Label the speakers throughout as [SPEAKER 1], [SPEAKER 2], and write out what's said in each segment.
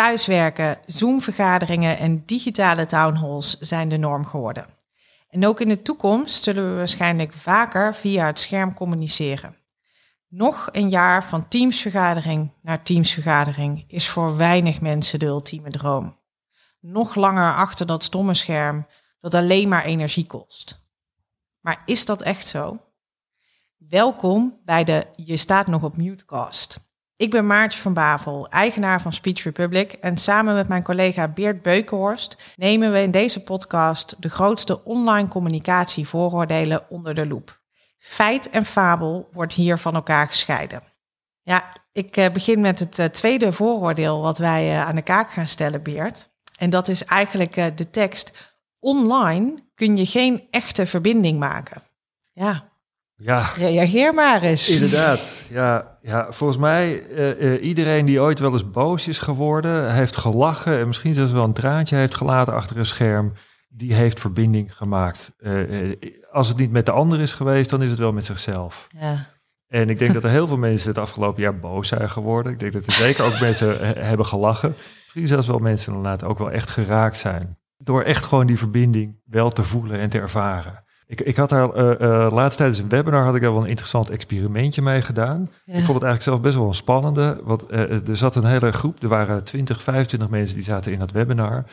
[SPEAKER 1] Thuiswerken, Zoom-vergaderingen en digitale townhalls zijn de norm geworden. En ook in de toekomst zullen we waarschijnlijk vaker via het scherm communiceren. Nog een jaar van teamsvergadering naar teamsvergadering is voor weinig mensen de ultieme droom. Nog langer achter dat stomme scherm dat alleen maar energie kost. Maar is dat echt zo? Welkom bij de Je staat nog op mutecast. Ik ben Maartje van Bavel, eigenaar van Speech Republic en samen met mijn collega Beert Beukenhorst nemen we in deze podcast de grootste online communicatievooroordelen onder de loep. Feit en fabel wordt hier van elkaar gescheiden. Ja, ik eh, begin met het eh, tweede vooroordeel wat wij eh, aan de kaak gaan stellen, Beert. En dat is eigenlijk de tekst: online kun je geen echte verbinding maken. Ja,
[SPEAKER 2] ja.
[SPEAKER 1] Reageer maar eens.
[SPEAKER 2] Inderdaad. Ja, ja volgens mij, uh, iedereen die ooit wel eens boos is geworden, heeft gelachen en misschien zelfs wel een traantje heeft gelaten achter een scherm, die heeft verbinding gemaakt. Uh, als het niet met de ander is geweest, dan is het wel met zichzelf. Ja. En ik denk dat er heel veel mensen het afgelopen jaar boos zijn geworden. Ik denk dat er zeker ook mensen hebben gelachen. Misschien zelfs wel mensen inderdaad ook wel echt geraakt zijn. Door echt gewoon die verbinding wel te voelen en te ervaren. Ik, ik had daar uh, uh, laatst tijdens een webinar had ik daar wel een interessant experimentje mee gedaan. Ik vond het eigenlijk zelf best wel een spannende. Want uh, er zat een hele groep, er waren 20, 25 mensen die zaten in dat webinar.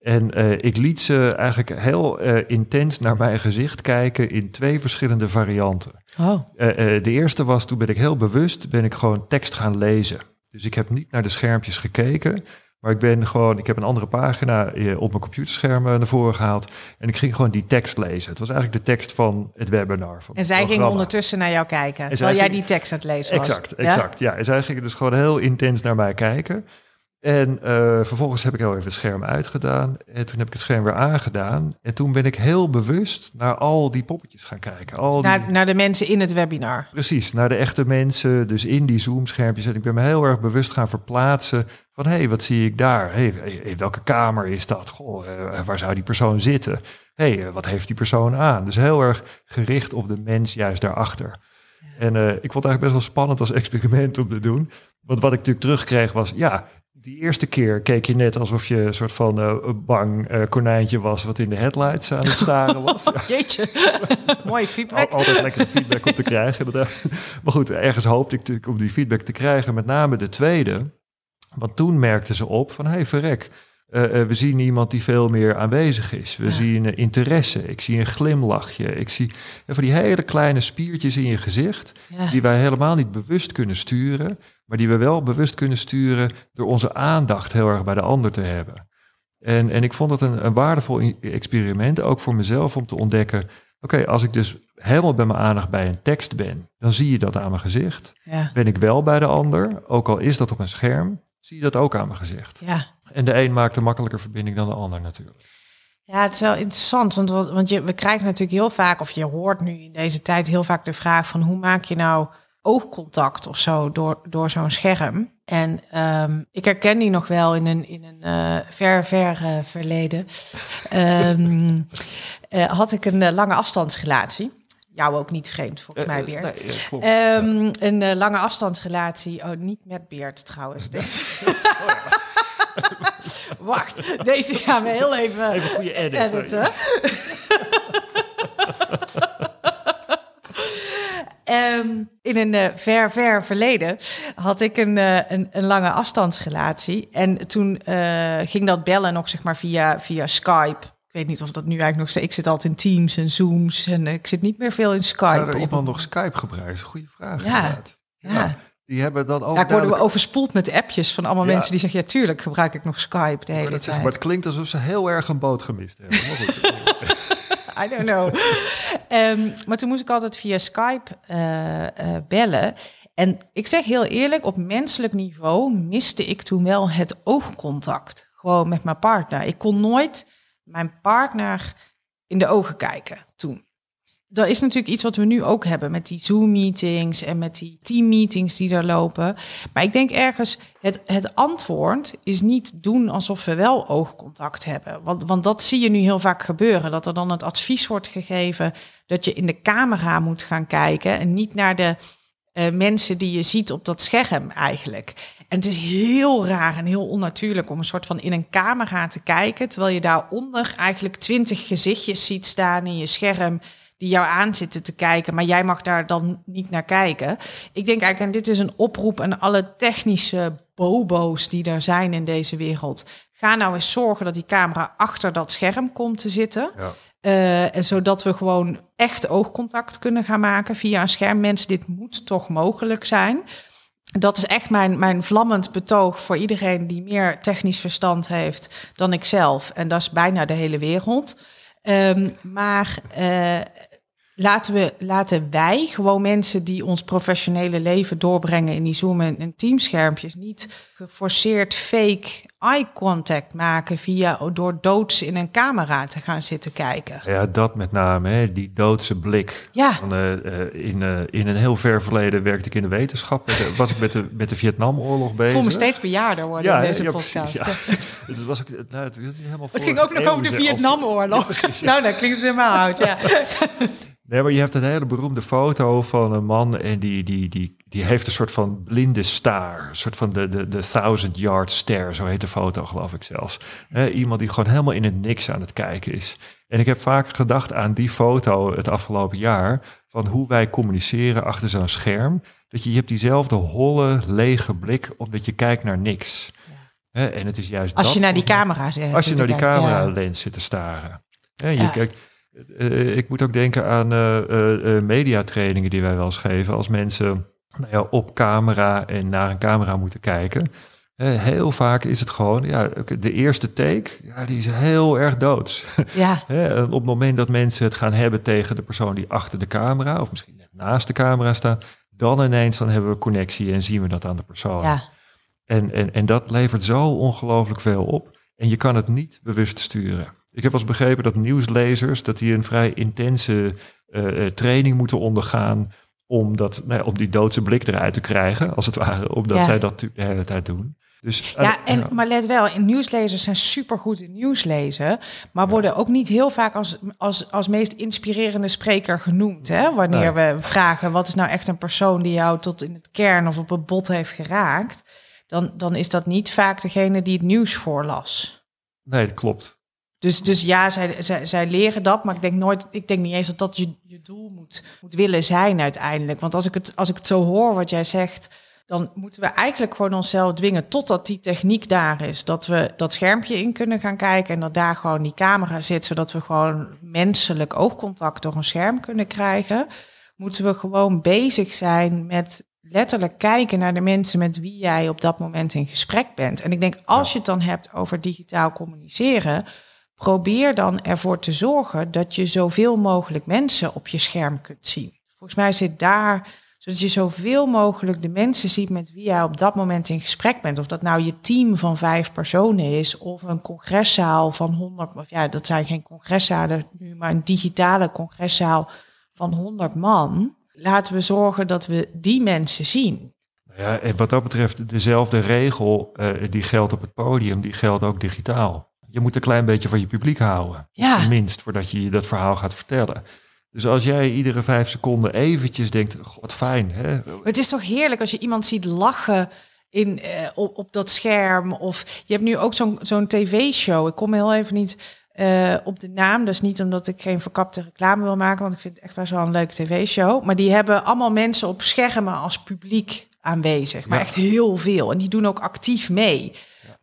[SPEAKER 2] En ik liet ze eigenlijk heel intens naar mijn gezicht kijken in twee verschillende varianten. Oh. de eerste was, toen ben ik heel bewust, ben ik gewoon tekst gaan lezen. Dus ik heb niet naar de schermpjes gekeken, maar ik ben gewoon, ik heb een andere pagina eh, op mijn computerscherm eh, naar voren gehaald. En ik ging gewoon die tekst lezen. Het was eigenlijk de tekst van het webinar. Van
[SPEAKER 1] en zij gingen ondertussen naar jou kijken, terwijl jij die tekst aan het lezen
[SPEAKER 2] was. Exact, exact. Ja? ja, en zij gingen dus gewoon heel intens naar mij kijken. En uh, vervolgens heb ik heel even het scherm uitgedaan. En toen heb ik het scherm weer aangedaan. En toen ben ik heel bewust naar al die poppetjes gaan kijken. Al
[SPEAKER 1] naar,
[SPEAKER 2] die...
[SPEAKER 1] naar de mensen in het webinar.
[SPEAKER 2] Precies, naar de echte mensen. Dus in die Zoom-schermpjes. En ik ben me heel erg bewust gaan verplaatsen. Van hé, hey, wat zie ik daar? Hé, hey, welke kamer is dat? Goh, uh, waar zou die persoon zitten? Hé, hey, wat heeft die persoon aan? Dus heel erg gericht op de mens juist daarachter. En uh, ik vond het eigenlijk best wel spannend als experiment om te doen. Want wat ik natuurlijk terugkreeg was, ja, die eerste keer keek je net alsof je een soort van uh, bang uh, konijntje was wat in de headlights aan het staren was.
[SPEAKER 1] Ja. Jeetje, mooie feedback.
[SPEAKER 2] Al, altijd lekker feedback om te krijgen. Maar goed, ergens hoopte ik natuurlijk om die feedback te krijgen, met name de tweede. Want toen merkten ze op van, hé hey, verrek, uh, we zien iemand die veel meer aanwezig is. We zien interesse. Ik zie een glimlachje. Ik zie van die hele kleine spiertjes in je gezicht, die wij helemaal niet bewust kunnen sturen maar die we wel bewust kunnen sturen door onze aandacht heel erg bij de ander te hebben. En, en ik vond het een, een waardevol experiment, ook voor mezelf, om te ontdekken, oké, als ik dus helemaal bij mijn aandacht bij een tekst ben, dan zie je dat aan mijn gezicht. Ja. Ben ik wel bij de ander, ook al is dat op een scherm, zie je dat ook aan mijn gezicht. Ja. En de een maakt een makkelijker verbinding dan de ander natuurlijk.
[SPEAKER 1] Ja, het is wel interessant, want, want je, we krijgen natuurlijk heel vaak, of je hoort nu in deze tijd heel vaak de vraag van hoe maak je nou oogcontact of zo door, door zo'n scherm. En um, ik herken die nog wel in een, in een uh, ver, ver uh, verleden. um, uh, had ik een lange afstandsrelatie. Jou ook niet vreemd, volgens mij, Beert. Nee, um, een lange afstandsrelatie. Oh, niet met Beert trouwens. Deze. Wacht, deze gaan we heel even,
[SPEAKER 2] even goede edit, editen.
[SPEAKER 1] Um, in een uh, ver, ver verleden had ik een, uh, een, een, lange afstandsrelatie. En toen uh, ging dat bellen nog zeg maar via, via Skype. Ik weet niet of dat nu eigenlijk nog steeds... Ik zit altijd in Teams en Zooms en ik zit niet meer veel in Skype. Zou
[SPEAKER 2] er iemand nog Skype gebruikt? Goede vraag. Ja, ja. ja. Die hebben dat ook.
[SPEAKER 1] Ja, ik word duidelijk... overspoeld met appjes van allemaal mensen die zeggen: ja, tuurlijk gebruik ik nog Skype de hele tijd.
[SPEAKER 2] maar het klinkt alsof ze heel erg een boot gemist hebben.
[SPEAKER 1] I don't know. um, maar toen moest ik altijd via Skype uh, uh, bellen. En ik zeg heel eerlijk, op menselijk niveau miste ik toen wel het oogcontact. Gewoon met mijn partner. Ik kon nooit mijn partner in de ogen kijken toen dat is natuurlijk iets wat we nu ook hebben met die Zoom-meetings en met die team-meetings die er lopen. Maar ik denk ergens, het, het antwoord is niet doen alsof we wel oogcontact hebben. Want, want dat zie je nu heel vaak gebeuren. Dat er dan het advies wordt gegeven dat je in de camera moet gaan kijken en niet naar de uh, mensen die je ziet op dat scherm eigenlijk. En het is heel raar en heel onnatuurlijk om een soort van in een camera te kijken, terwijl je daaronder eigenlijk twintig gezichtjes ziet staan in je scherm die jou aan zitten te kijken, maar jij mag daar dan niet naar kijken. Ik denk eigenlijk, en dit is een oproep aan alle technische bobo's die er zijn in deze wereld. Ga nou eens zorgen dat die camera achter dat scherm komt te zitten.
[SPEAKER 2] Ja.
[SPEAKER 1] Uh, zodat we gewoon echt oogcontact kunnen gaan maken via een scherm. Mensen, dit moet toch mogelijk zijn. Dat is echt mijn, mijn vlammend betoog voor iedereen die meer technisch verstand heeft dan ik zelf. En dat is bijna de hele wereld. Um, maar uh, laten, we, laten wij, gewoon mensen die ons professionele leven doorbrengen in die Zoom- en, teamschermpjes, niet geforceerd fake eye contact maken via door doods in een camera te gaan zitten kijken.
[SPEAKER 2] Ja, dat met name, hè, die doodse blik.
[SPEAKER 1] Ja.
[SPEAKER 2] Van, uh, in, uh, in een heel ver verleden werkte ik in de wetenschap. was ik met de, met de Vietnamoorlog bezig. Ik
[SPEAKER 1] voel me steeds bejaarder worden ja, in deze ja, podcast. Precies,
[SPEAKER 2] ja. het, was ook, nou, het, helemaal
[SPEAKER 1] het ging ook nog over de Vietnamoorlog. Als... nou, dat klinkt helemaal oud, ja.
[SPEAKER 2] Nee, maar je hebt een hele beroemde foto van een man en die, die, die, die heeft een soort van blinde staar. Een soort van de, de, de thousand yard stare, zo heet de foto geloof ik zelfs. iemand die gewoon helemaal in het niks aan het kijken is. En ik heb vaak gedacht aan die foto het afgelopen jaar, van hoe wij communiceren achter zo'n scherm. Dat je, je hebt diezelfde holle, lege blik, omdat je kijkt naar niks. en het is juist
[SPEAKER 1] Als je naar die
[SPEAKER 2] camera
[SPEAKER 1] zit.
[SPEAKER 2] Als je naar die camera lens zit te staren. je ja. kijkt uh, ik moet ook denken aan uh, mediatrainingen die wij wel eens geven. Als mensen nou ja, op camera en naar een camera moeten kijken. heel vaak is het gewoon, ja, de eerste take, ja, die is heel erg doods.
[SPEAKER 1] Ja.
[SPEAKER 2] op het moment dat mensen het gaan hebben tegen de persoon die achter de camera, of misschien net naast de camera staat, dan ineens dan hebben we connectie en zien we dat aan de persoon.
[SPEAKER 1] Ja.
[SPEAKER 2] En, en, en dat levert zo ongelooflijk veel op. En je kan het niet bewust sturen. Ik heb wel eens begrepen dat nieuwslezers dat die een vrij intense uh, training moeten ondergaan om, dat, nou ja, om die doodse blik eruit te krijgen, als het ware, omdat zij dat de hele tijd doen. Dus,
[SPEAKER 1] ja, en, maar let wel, nieuwslezers zijn supergoed in nieuws lezen, maar worden ook niet heel vaak als, als, als meest inspirerende spreker genoemd. Hè? Wanneer we vragen, wat is nou echt een persoon die jou tot in het kern of op het bot heeft geraakt, dan, dan is dat niet vaak degene die het nieuws voorlas.
[SPEAKER 2] Nee, dat klopt.
[SPEAKER 1] Dus, dus ja, zij, zij, zij leren dat, maar ik denk nooit, ik denk niet eens dat dat je, je doel moet, moet willen zijn uiteindelijk. Want als ik, het, als ik het zo hoor wat jij zegt, dan moeten we eigenlijk gewoon onszelf dwingen totdat die techniek daar is. Dat we dat schermpje in kunnen gaan kijken en dat daar gewoon die camera zit, zodat we gewoon menselijk oogcontact door een scherm kunnen krijgen. Moeten we gewoon bezig zijn met letterlijk kijken naar de mensen met wie jij op dat moment in gesprek bent. En ik denk, als je het dan hebt over digitaal communiceren, probeer dan ervoor te zorgen dat je zoveel mogelijk mensen op je scherm kunt zien. Volgens mij zit daar, zodat je zoveel mogelijk de mensen ziet met wie jij op dat moment in gesprek bent. Of dat nou je team van vijf personen is, of een congreszaal van honderd, of ja, dat zijn geen congreszalen nu, maar een digitale congreszaal van honderd man. Laten we zorgen dat we die mensen zien.
[SPEAKER 2] Ja, en wat dat betreft, dezelfde regel uh, die geldt op het podium, die geldt ook digitaal je moet een klein beetje van je publiek houden.
[SPEAKER 1] Ja.
[SPEAKER 2] Minst voordat je dat verhaal gaat vertellen. Dus als jij iedere vijf seconden eventjes denkt, wat fijn. Hè?
[SPEAKER 1] Het is toch heerlijk als je iemand ziet lachen in, uh, op, op dat scherm. Of je hebt nu ook zo'n zo'n tv-show. Ik kom heel even niet uh, op de naam. Dus niet omdat ik geen verkapte reclame wil maken, want ik vind het echt best wel een leuke tv-show. Maar die hebben allemaal mensen op schermen als publiek aanwezig. Maar echt heel veel. En die doen ook actief mee.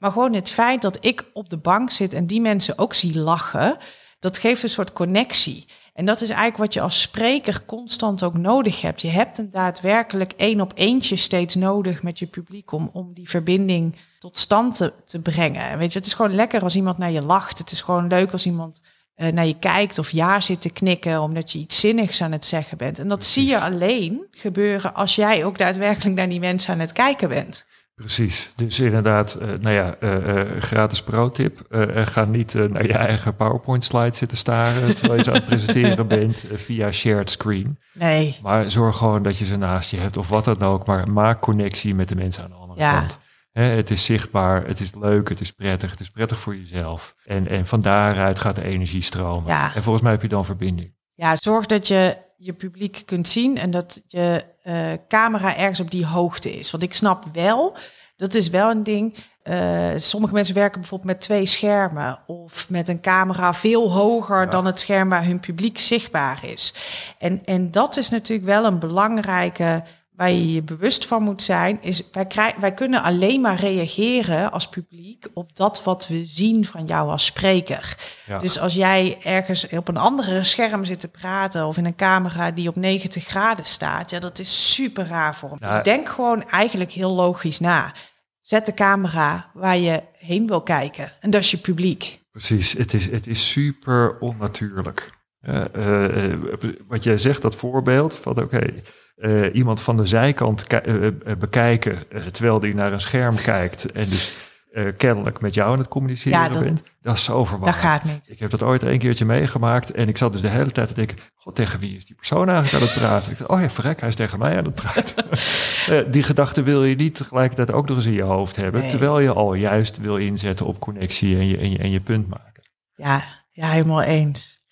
[SPEAKER 1] Maar gewoon het feit dat ik op de bank zit en die mensen ook zie lachen, dat geeft een soort connectie. En dat is eigenlijk wat je als spreker constant ook nodig hebt. Je hebt een daadwerkelijk één op eentje steeds nodig met je publiek om, om die verbinding tot stand te, te brengen. Weet je, het is gewoon lekker als iemand naar je lacht. Het is gewoon leuk als iemand uh, naar je kijkt of ja zit te knikken omdat je iets zinnigs aan het zeggen bent. En dat zie je alleen gebeuren als jij ook daadwerkelijk naar die mensen aan het kijken bent.
[SPEAKER 2] Precies. Dus inderdaad, uh, nou ja, uh, uh, gratis pro-tip. ga niet naar je eigen PowerPoint-slide zitten staren terwijl je zo aan het presenteren bent via shared screen.
[SPEAKER 1] Nee.
[SPEAKER 2] Maar zorg gewoon dat je ze naast je hebt of wat dan ook. Maar maak connectie met de mensen aan de andere
[SPEAKER 1] ja.
[SPEAKER 2] kant. Hè, het is zichtbaar, het is leuk, het is prettig, het is prettig voor jezelf. En, en van daaruit gaat de energie stromen.
[SPEAKER 1] Ja.
[SPEAKER 2] En volgens mij heb je dan verbinding.
[SPEAKER 1] Ja, zorg dat je je publiek kunt zien en dat je uh, camera ergens op die hoogte is. Want ik snap wel Dat is wel een ding. Uh, sommige mensen werken bijvoorbeeld met twee schermen of met een camera veel hoger dan het scherm waar hun publiek zichtbaar is. En, en dat is natuurlijk wel een belangrijke waar je je bewust van moet zijn, is wij, krijgen, wij kunnen alleen maar reageren als publiek op dat wat we zien van jou als spreker. Dus als jij ergens op een andere scherm zit te praten of in een camera die op 90 graden staat, ja, dat is super raar voor hem. Dus denk gewoon eigenlijk heel logisch na. Zet de camera waar je heen wil kijken. En dat is je publiek.
[SPEAKER 2] Precies, het is, het is super onnatuurlijk. Uh, wat jij zegt, dat voorbeeld van oké, iemand van de zijkant bekijken terwijl die naar een scherm kijkt en dus kennelijk met jou aan het communiceren ja, dat, bent. Dat is zo verwarrend.
[SPEAKER 1] Dat gaat niet.
[SPEAKER 2] Ik heb dat ooit een keertje meegemaakt en ik zat dus de hele tijd te denken, god, tegen wie is die persoon eigenlijk aan het praten? Ik dacht, oh ja, verrek, hij is tegen mij aan het praten. die gedachte wil je niet tegelijkertijd ook nog eens in je hoofd hebben, terwijl je al juist wil inzetten op connectie en je, en je, en je punt maken.
[SPEAKER 1] Ja, ja, helemaal eens.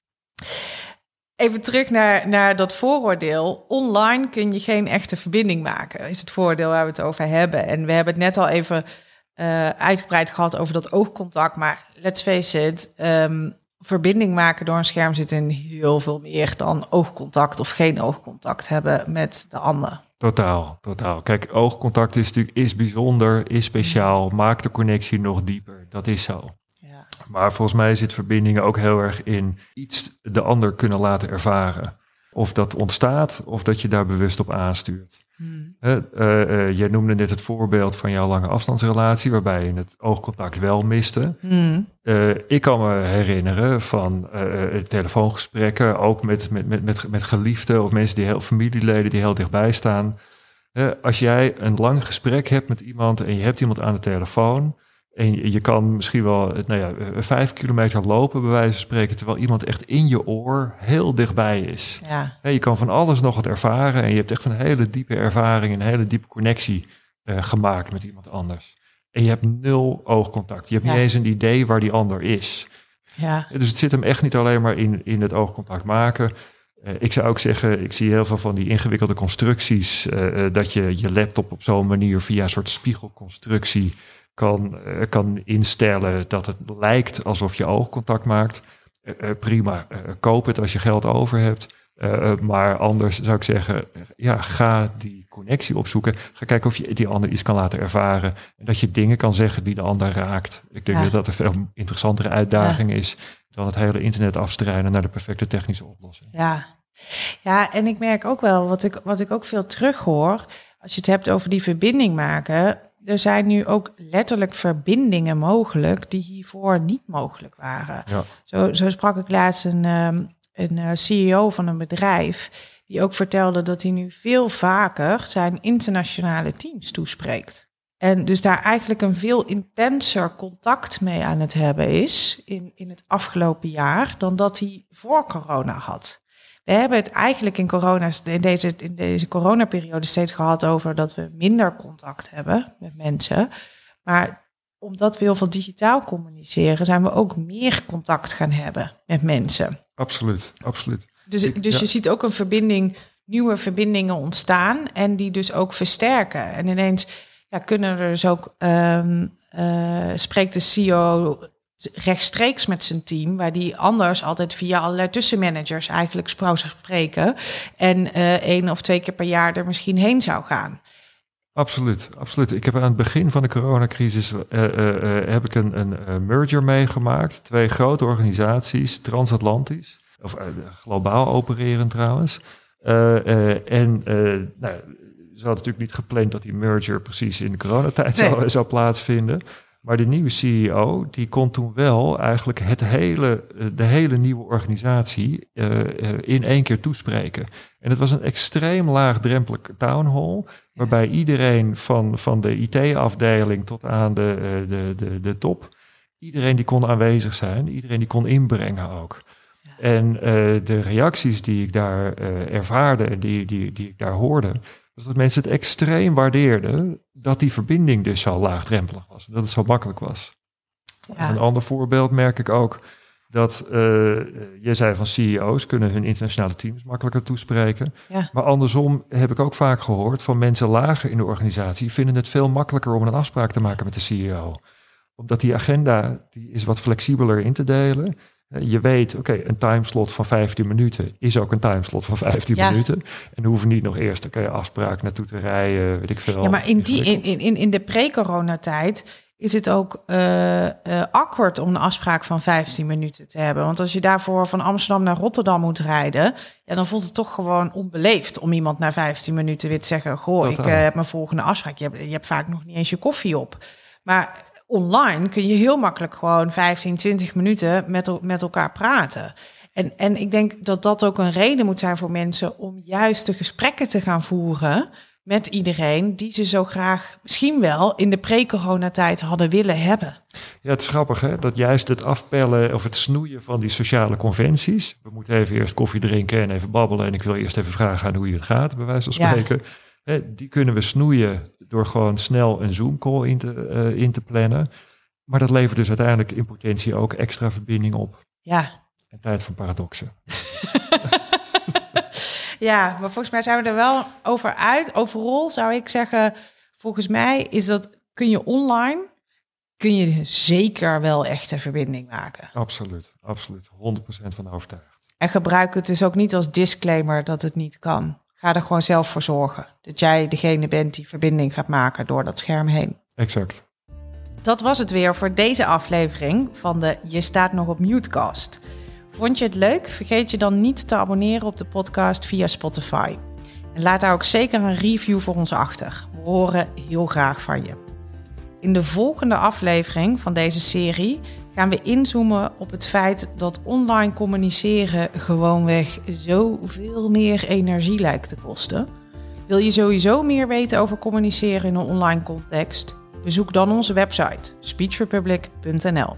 [SPEAKER 1] Even terug naar, naar dat vooroordeel. Online kun je geen echte verbinding maken, is het voordeel waar we het over hebben. En we hebben het net al even uh, uitgebreid gehad over dat oogcontact. Maar let's face it, um, verbinding maken door een scherm zit in heel veel meer dan oogcontact of geen oogcontact hebben met de ander.
[SPEAKER 2] Totaal, totaal. Kijk, oogcontact is natuurlijk is bijzonder, is speciaal, maakt de connectie nog dieper. Dat is zo. Maar volgens mij zit verbindingen ook heel erg in iets de ander kunnen laten ervaren. Of dat ontstaat, of dat je daar bewust op aanstuurt. Hmm. Uh, uh, jij noemde net het voorbeeld van jouw lange afstandsrelatie, waarbij je het oogcontact wel miste. Hmm. Uh, ik kan me herinneren van telefoongesprekken, ook met, met, met, met, met geliefden of mensen die heel familieleden die heel dichtbij staan. als jij een lang gesprek hebt met iemand en je hebt iemand aan de telefoon, en je kan misschien wel nou ja, vijf kilometer lopen, bij wijze van spreken, terwijl iemand echt in je oor heel dichtbij is. Ja. je kan van alles nog wat ervaren en je hebt echt een hele diepe ervaring, een hele diepe connectie uh, gemaakt met iemand anders. En je hebt nul oogcontact. Je hebt niet eens een idee waar die ander is. Ja. Dus het zit hem echt niet alleen maar in, in het oogcontact maken. Uh, ik zou ook zeggen, ik zie heel veel van die ingewikkelde constructies, uh, dat je je laptop op zo'n manier via een soort spiegelconstructie kan, uh, kan instellen dat het lijkt alsof je oogcontact maakt. Uh, prima, koop het als je geld over hebt. maar anders zou ik zeggen, ja, ga die connectie opzoeken. Ga kijken of je die ander iets kan laten ervaren. En dat je dingen kan zeggen die de ander raakt. Ik denk dat dat een veel interessantere uitdaging is dan het hele internet afstrijden naar de perfecte technische oplossing.
[SPEAKER 1] Ja, ja en ik merk ook wel, wat ik, wat ik ook veel terughoor, als je het hebt over die verbinding maken, er zijn nu ook letterlijk verbindingen mogelijk die hiervoor niet mogelijk waren. Ja. Zo, zo sprak ik laatst een, ehm, een eh, CEO van een bedrijf die ook vertelde dat hij nu veel vaker zijn internationale teams toespreekt. En dus daar eigenlijk een veel intenser contact mee aan het hebben is in, in het afgelopen jaar dan dat hij voor corona had. We hebben het eigenlijk in, corona, in, deze, in deze coronaperiode steeds gehad over dat we minder contact hebben met mensen. Maar omdat we heel veel digitaal communiceren, zijn we ook meer contact gaan hebben met mensen.
[SPEAKER 2] Absoluut, absoluut.
[SPEAKER 1] Dus, dus je ziet ook een verbinding, nieuwe verbindingen ontstaan en die dus ook versterken. En ineens ja, kunnen er dus ook, um, uh, spreekt de CEO rechtstreeks met zijn team, waar die anders altijd via allerlei tussenmanagers eigenlijk zou spreken en uh, één of twee keer per jaar er misschien heen zou gaan.
[SPEAKER 2] Absoluut, absoluut. Ik heb aan het begin van de coronacrisis uh, uh, heb ik een, een merger meegemaakt. Twee grote organisaties, transatlantisch, of globaal opereren trouwens. en nou, ze hadden natuurlijk niet gepland dat die merger precies in de coronatijd nee. zou, zou plaatsvinden. Maar de nieuwe CEO, die kon toen wel eigenlijk het hele, eh, de hele nieuwe organisatie uh, in één keer toespreken. En het was een extreem laagdrempelig town hall, waarbij iedereen van, van de IT-afdeling tot aan de, de, de, de top, iedereen die kon aanwezig zijn, iedereen die kon inbrengen ook. En de reacties die ik daar ervaarde en die, die, die ik daar hoorde, dus dat mensen het extreem waardeerden dat die verbinding dus zo laagdrempelig was. Dat het zo makkelijk was. Ja. Een ander voorbeeld merk ik ook dat uh, je zei van CEO's kunnen hun internationale teams makkelijker toespreken.
[SPEAKER 1] Ja.
[SPEAKER 2] Maar andersom heb ik ook vaak gehoord van mensen lager in de organisatie vinden het veel makkelijker om een afspraak te maken met de CEO. Omdat die agenda die is wat flexibeler in te delen. Je weet, oké, een timeslot van 15 minuten is ook een timeslot van 15
[SPEAKER 1] Ja.
[SPEAKER 2] minuten. En hoeven niet nog eerst oké, afspraak naartoe te rijden, weet ik veel.
[SPEAKER 1] Ja, maar in, die, in, in, in de pre-coronatijd is het ook eh eh, awkward om een afspraak van 15 minuten te hebben. Want als je daarvoor van Amsterdam naar Rotterdam moet rijden, ja, dan voelt het toch gewoon onbeleefd om iemand na 15 minuten weer te zeggen: Goh, ik eh, heb mijn volgende afspraak. Je hebt, je hebt vaak nog niet eens je koffie op. Maar online kun je heel makkelijk gewoon 15, 20 minuten met, met elkaar praten. En, en ik denk dat dat ook een reden moet zijn voor mensen om juist de gesprekken te gaan voeren met iedereen die ze zo graag misschien wel in de pre-coronatijd hadden willen hebben.
[SPEAKER 2] Ja, het is grappig hè, dat juist het afpellen of het snoeien van die sociale conventies. We moeten even eerst koffie drinken en even babbelen. En ik wil eerst even vragen aan hoe je het gaat, bij wijze van
[SPEAKER 1] Ja.
[SPEAKER 2] Hè, die kunnen we snoeien door gewoon snel een Zoom-call in te, eh, in te plannen. Maar dat levert dus uiteindelijk in potentie ook extra verbinding op.
[SPEAKER 1] Ja.
[SPEAKER 2] En tijd van paradoxen.
[SPEAKER 1] ja, maar volgens mij zijn we er wel over uit. Overal zou ik zeggen, volgens mij is dat, kun je online, kun je zeker wel echte verbinding maken.
[SPEAKER 2] Absoluut, absoluut. 100% van overtuigd.
[SPEAKER 1] En gebruik het dus ook niet als disclaimer dat het niet kan. Ga er gewoon zelf voor zorgen. Dat jij degene bent die verbinding gaat maken door dat scherm heen.
[SPEAKER 2] Exact.
[SPEAKER 1] Dat was het weer voor deze aflevering van de Je staat nog op Mutecast. Vond je het leuk? Vergeet je dan niet te abonneren op de podcast via Spotify. En laat daar ook zeker een review voor ons achter. We horen heel graag van je. In de volgende aflevering van deze serie gaan we inzoomen op het feit dat online communiceren gewoonweg zoveel meer energie lijkt te kosten. Wil je sowieso meer weten over communiceren in een online context? Bezoek dan onze website speechrepublic.nl.